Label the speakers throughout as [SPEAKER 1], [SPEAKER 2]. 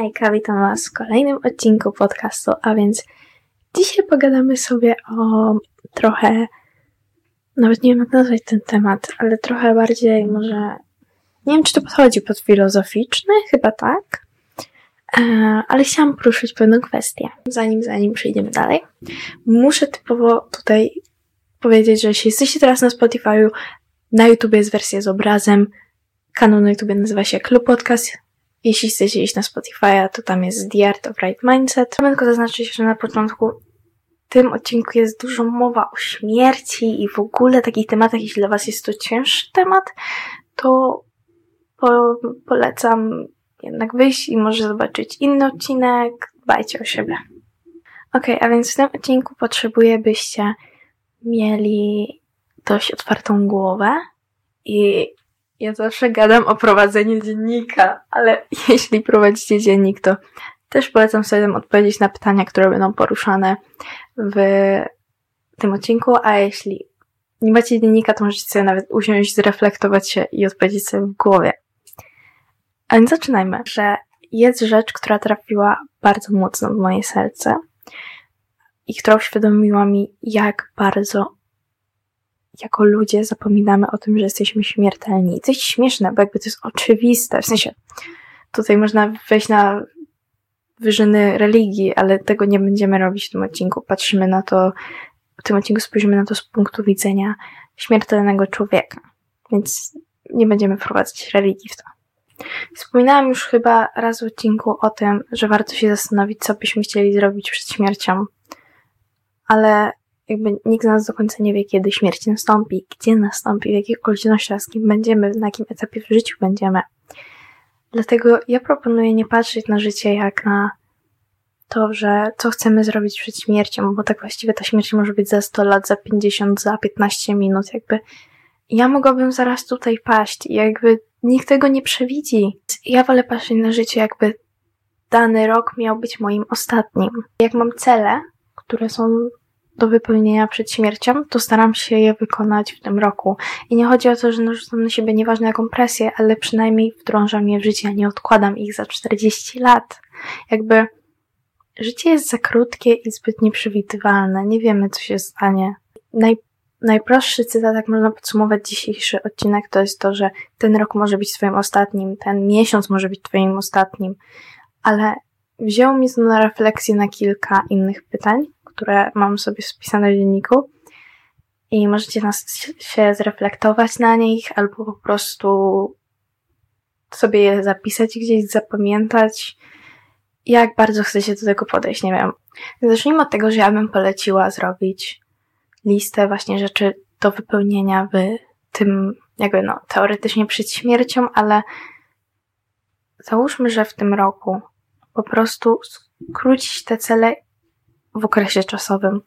[SPEAKER 1] Hejka, witam Was w kolejnym odcinku podcastu, a więc dzisiaj pogadamy sobie o trochę, nawet nie wiem jak nazwać ten temat, ale trochę bardziej może, nie wiem czy to podchodzi pod filozoficzny, chyba tak, e, ale chciałam poruszyć pewną kwestię. Zanim, zanim przejdziemy dalej, muszę typowo tutaj powiedzieć, że jeśli jesteście teraz na Spotify'u, na YouTube jest wersja z obrazem, kanał na YouTube nazywa się Klub Podcast, jeśli chcecie iść na Spotify'a, to tam jest The Art of Right Mindset. Chciałbym tylko zaznaczyć, że na początku w tym odcinku jest dużo mowa o śmierci i w ogóle takich tematach. Jeśli dla Was jest to cięższy temat, to po, polecam jednak wyjść i może zobaczyć inny odcinek. Dbajcie o siebie. Ok, a więc w tym odcinku potrzebuję, byście mieli dość otwartą głowę i ja zawsze gadam o prowadzeniu dziennika, ale jeśli prowadzicie dziennik, to też polecam sobie odpowiedzieć na pytania, które będą poruszane w tym odcinku, a jeśli nie macie dziennika, to możecie sobie nawet usiąść, zreflektować się i odpowiedzieć sobie w głowie. A więc zaczynajmy, że jest rzecz, która trafiła bardzo mocno w moje serce i która uświadomiła mi, jak bardzo jako ludzie zapominamy o tym, że jesteśmy śmiertelni. I to jest śmieszne, bo jakby to jest oczywiste. W sensie, tutaj można wejść na wyżyny religii, ale tego nie będziemy robić w tym odcinku. Patrzymy na to, w tym odcinku spojrzymy na to z punktu widzenia śmiertelnego człowieka. Więc nie będziemy wprowadzać religii w to. Wspominałam już chyba raz w odcinku o tym, że warto się zastanowić, co byśmy chcieli zrobić przed śmiercią. Ale jakby nikt z nas do końca nie wie, kiedy śmierć nastąpi, gdzie nastąpi, w jakich okolicznościach, z kim będziemy, na jakim etapie w życiu będziemy. Dlatego ja proponuję nie patrzeć na życie jak na to, że co chcemy zrobić przed śmiercią, bo tak właściwie ta śmierć może być za 100 lat, za 50, za 15 minut, jakby ja mogłabym zaraz tutaj paść jakby nikt tego nie przewidzi. Ja wolę patrzeć na życie jakby dany rok miał być moim ostatnim. Jak mam cele, które są do wypełnienia przed śmiercią, to staram się je wykonać w tym roku. I nie chodzi o to, że narzucam na siebie nieważne jaką presję, ale przynajmniej wdrążam je w życie, a nie odkładam ich za 40 lat. Jakby życie jest za krótkie i zbyt nieprzewidywalne. Nie wiemy, co się stanie. Naj, najprostszy cytat, jak można podsumować dzisiejszy odcinek, to jest to, że ten rok może być twoim ostatnim, ten miesiąc może być twoim ostatnim, ale wzięło mi to na refleksję na kilka innych pytań, które mam sobie spisane w dzienniku i możecie nas się zreflektować na nich albo po prostu sobie je zapisać gdzieś, zapamiętać. Jak bardzo chcecie do tego podejść, nie wiem. Zacznijmy od tego, że ja bym poleciła zrobić listę właśnie rzeczy do wypełnienia w tym, jakby no, teoretycznie przed śmiercią, ale załóżmy, że w tym roku po prostu skrócić te cele w okresie czasowym.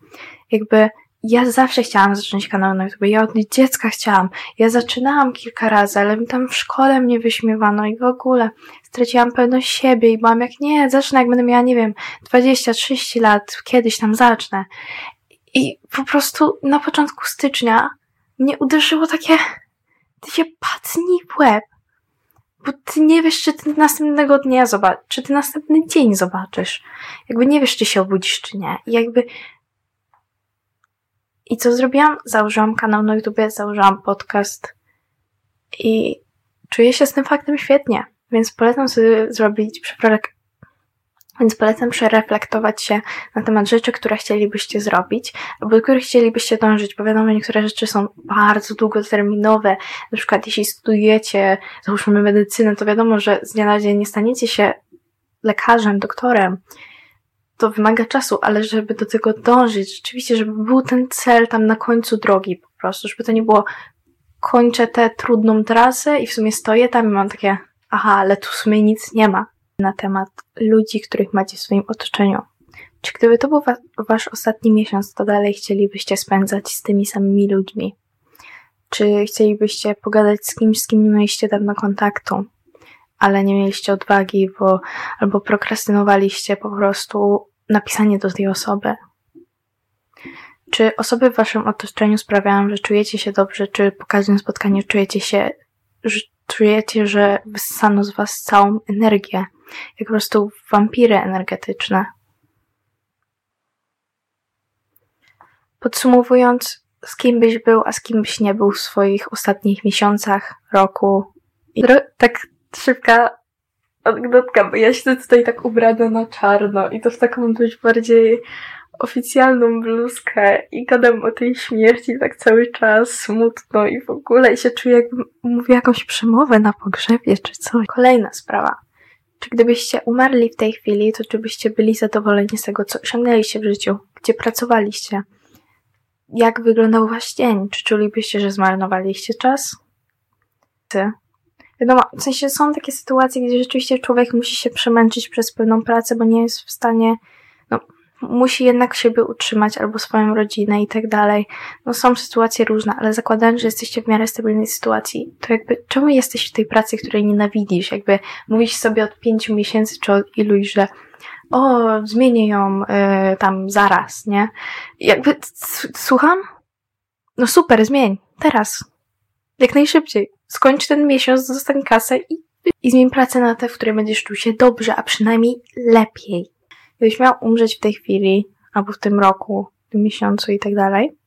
[SPEAKER 1] Jakby ja zawsze chciałam zacząć kanał na YouTube. Ja od dziecka chciałam. Ja zaczynałam kilka razy, ale mi tam w szkole mnie wyśmiewano i w ogóle straciłam pewność siebie i byłam jak nie, zacznę jak będę miała, nie wiem, 20-30 lat, kiedyś tam zacznę. I po prostu na początku stycznia mnie uderzyło takie, się patnij w łeb. Bo ty nie wiesz, czy ty następnego dnia zobaczysz, czy ty następny dzień zobaczysz. Jakby nie wiesz, czy się obudzisz, czy nie. I jakby. I co zrobiłam? Założyłam kanał na YouTube, założyłam podcast i czuję się z tym faktem świetnie. Więc polecam sobie zrobić przeprowadzkę więc polecam przereflektować się na temat rzeczy, które chcielibyście zrobić, albo do których chcielibyście dążyć, bo wiadomo, niektóre rzeczy są bardzo długoterminowe. Na przykład, jeśli studujecie, załóżmy medycynę, to wiadomo, że z dnia na dzień nie staniecie się lekarzem, doktorem. To wymaga czasu, ale żeby do tego dążyć, rzeczywiście, żeby był ten cel tam na końcu drogi po prostu, żeby to nie było kończę tę trudną trasę i w sumie stoję tam i mam takie aha, ale tu w sumie nic nie ma na temat ludzi, których macie w swoim otoczeniu. Czy gdyby to był wa wasz ostatni miesiąc, to dalej chcielibyście spędzać z tymi samymi ludźmi? Czy chcielibyście pogadać z kimś, z kim nie mieliście dawno kontaktu, ale nie mieliście odwagi, bo albo prokrastynowaliście po prostu napisanie do tej osoby? Czy osoby w waszym otoczeniu sprawiają, że czujecie się dobrze, czy po każdym spotkaniu czujecie się, że czujecie, że wyssano z was całą energię? Jak po prostu wampiry energetyczne. Podsumowując, z kim byś był, a z kim byś nie był w swoich ostatnich miesiącach, roku. I tak szybka anegdotka, bo ja siedzę tutaj tak ubrana na czarno i to w taką dość bardziej oficjalną bluzkę i gadam o tej śmierci tak cały czas smutno i w ogóle się czuję jakbym mówię jakąś przemowę na pogrzebie czy coś. Kolejna sprawa. Czy gdybyście umarli w tej chwili, to czy byście byli zadowoleni z tego, co osiągnęliście w życiu? Gdzie pracowaliście? Jak wyglądał wasz dzień? Czy czulibyście, że zmarnowaliście czas? Wiadomo, w sensie są takie sytuacje, gdzie rzeczywiście człowiek musi się przemęczyć przez pewną pracę, bo nie jest w stanie, musi jednak siebie utrzymać albo swoją rodzinę i tak dalej. No są sytuacje różne, ale zakładając, że jesteście w miarę stabilnej sytuacji, to jakby czemu jesteś w tej pracy, której nienawidzisz? Jakby mówisz sobie od pięciu miesięcy czy od iluś, że o, zmienię ją y, tam zaraz, nie? Jakby, słucham? No super, zmień, teraz. Jak najszybciej. Skończ ten miesiąc, zostań kasę i, i zmień pracę na tę, w której będziesz czuł się dobrze, a przynajmniej lepiej. Gdybyś miał umrzeć w tej chwili, albo w tym roku, w tym miesiącu i tak dalej,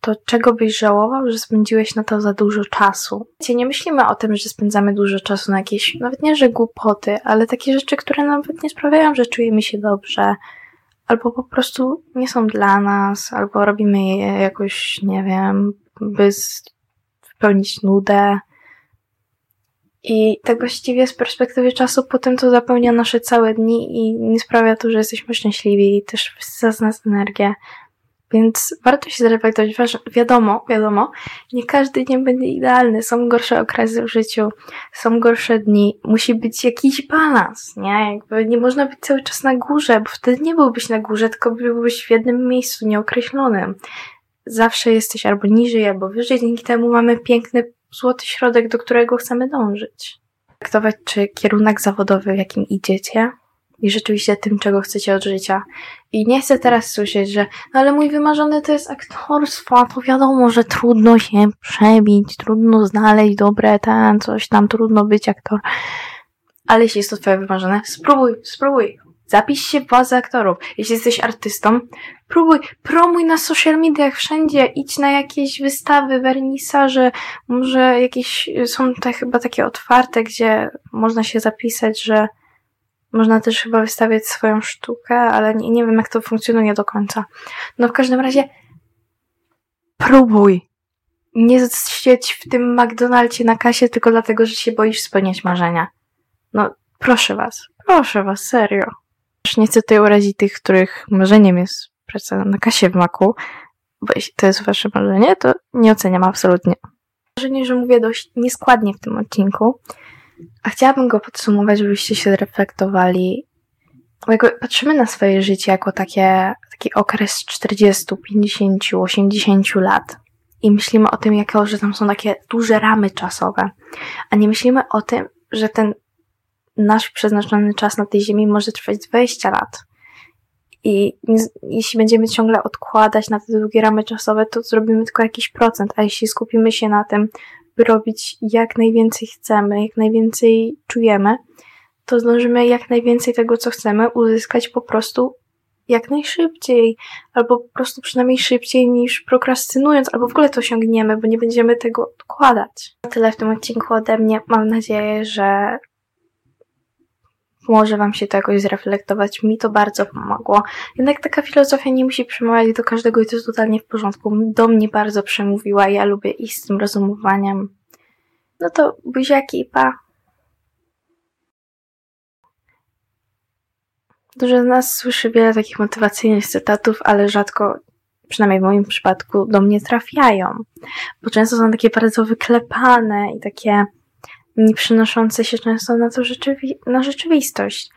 [SPEAKER 1] to czego byś żałował, że spędziłeś na to za dużo czasu? Wiecie, nie myślimy o tym, że spędzamy dużo czasu na jakieś, nawet nie, że głupoty, ale takie rzeczy, które nawet nie sprawiają, że czujemy się dobrze, albo po prostu nie są dla nas, albo robimy je jakoś, nie wiem, by wypełnić nudę. I tak właściwie z perspektywy czasu potem to zapełnia nasze całe dni i nie sprawia to, że jesteśmy szczęśliwi i też wsysa z nas energię. Więc warto się zreflektować. Wiadomo, wiadomo, nie każdy dzień będzie idealny. Są gorsze okresy w życiu, są gorsze dni. Musi być jakiś balans, nie? Jakby nie można być cały czas na górze, bo wtedy nie byłbyś na górze, tylko byłbyś w jednym miejscu nieokreślonym. Zawsze jesteś albo niżej, albo wyżej. Dzięki temu mamy piękny, złoty środek, do którego chcemy dążyć. Traktować, czy kierunek zawodowy, w jakim idziecie, i rzeczywiście tym, czego chcecie od życia. I nie chcę teraz słyszeć, że no ale mój wymarzony to jest aktorstwo, to wiadomo, że trudno się przebić, trudno znaleźć dobre ten, coś tam, trudno być aktor. Ale jeśli jest to twoje wymarzone, spróbuj, spróbuj. Zapisz się w aktorów. Jeśli jesteś artystą, próbuj, promuj na social mediach wszędzie, idź na jakieś wystawy, wernisaże, może jakieś, są te chyba takie otwarte, gdzie można się zapisać, że można też chyba wystawiać swoją sztukę, ale nie, nie wiem, jak to funkcjonuje do końca. No w każdym razie próbuj. Nie siedź w tym McDonaldzie na kasie tylko dlatego, że się boisz spełniać marzenia. No, proszę was. Proszę was, serio. Nie chcę tutaj urazić tych, których marzeniem jest praca na kasie w maku, bo jeśli to jest wasze marzenie, to nie oceniam absolutnie. Wrażenie, że mówię dość nieskładnie w tym odcinku, a chciałabym go podsumować, żebyście się zreflektowali. Jakby patrzymy na swoje życie jako takie, taki okres 40, 50, 80 lat i myślimy o tym, jako, że tam są takie duże ramy czasowe, a nie myślimy o tym, że ten nasz przeznaczony czas na tej ziemi może trwać 20 lat. I jeśli będziemy ciągle odkładać na te długie ramy czasowe, to zrobimy tylko jakiś procent, a jeśli skupimy się na tym, by robić jak najwięcej chcemy, jak najwięcej czujemy, to zdążymy jak najwięcej tego, co chcemy, uzyskać po prostu jak najszybciej, albo po prostu przynajmniej szybciej niż prokrastynując, albo w ogóle to osiągniemy, bo nie będziemy tego odkładać. Tyle w tym odcinku ode mnie. Mam nadzieję, że może Wam się to jakoś zreflektować. Mi to bardzo pomogło. Jednak taka filozofia nie musi przemawiać do każdego i to jest totalnie w porządku. Do mnie bardzo przemówiła. Ja lubię iść z tym rozumowaniem. No to buziaki i pa. Dużo z nas słyszy wiele takich motywacyjnych cytatów, ale rzadko, przynajmniej w moim przypadku, do mnie trafiają. Bo często są takie bardzo wyklepane i takie nie przynoszące się często na to rzeczywi na rzeczywistość.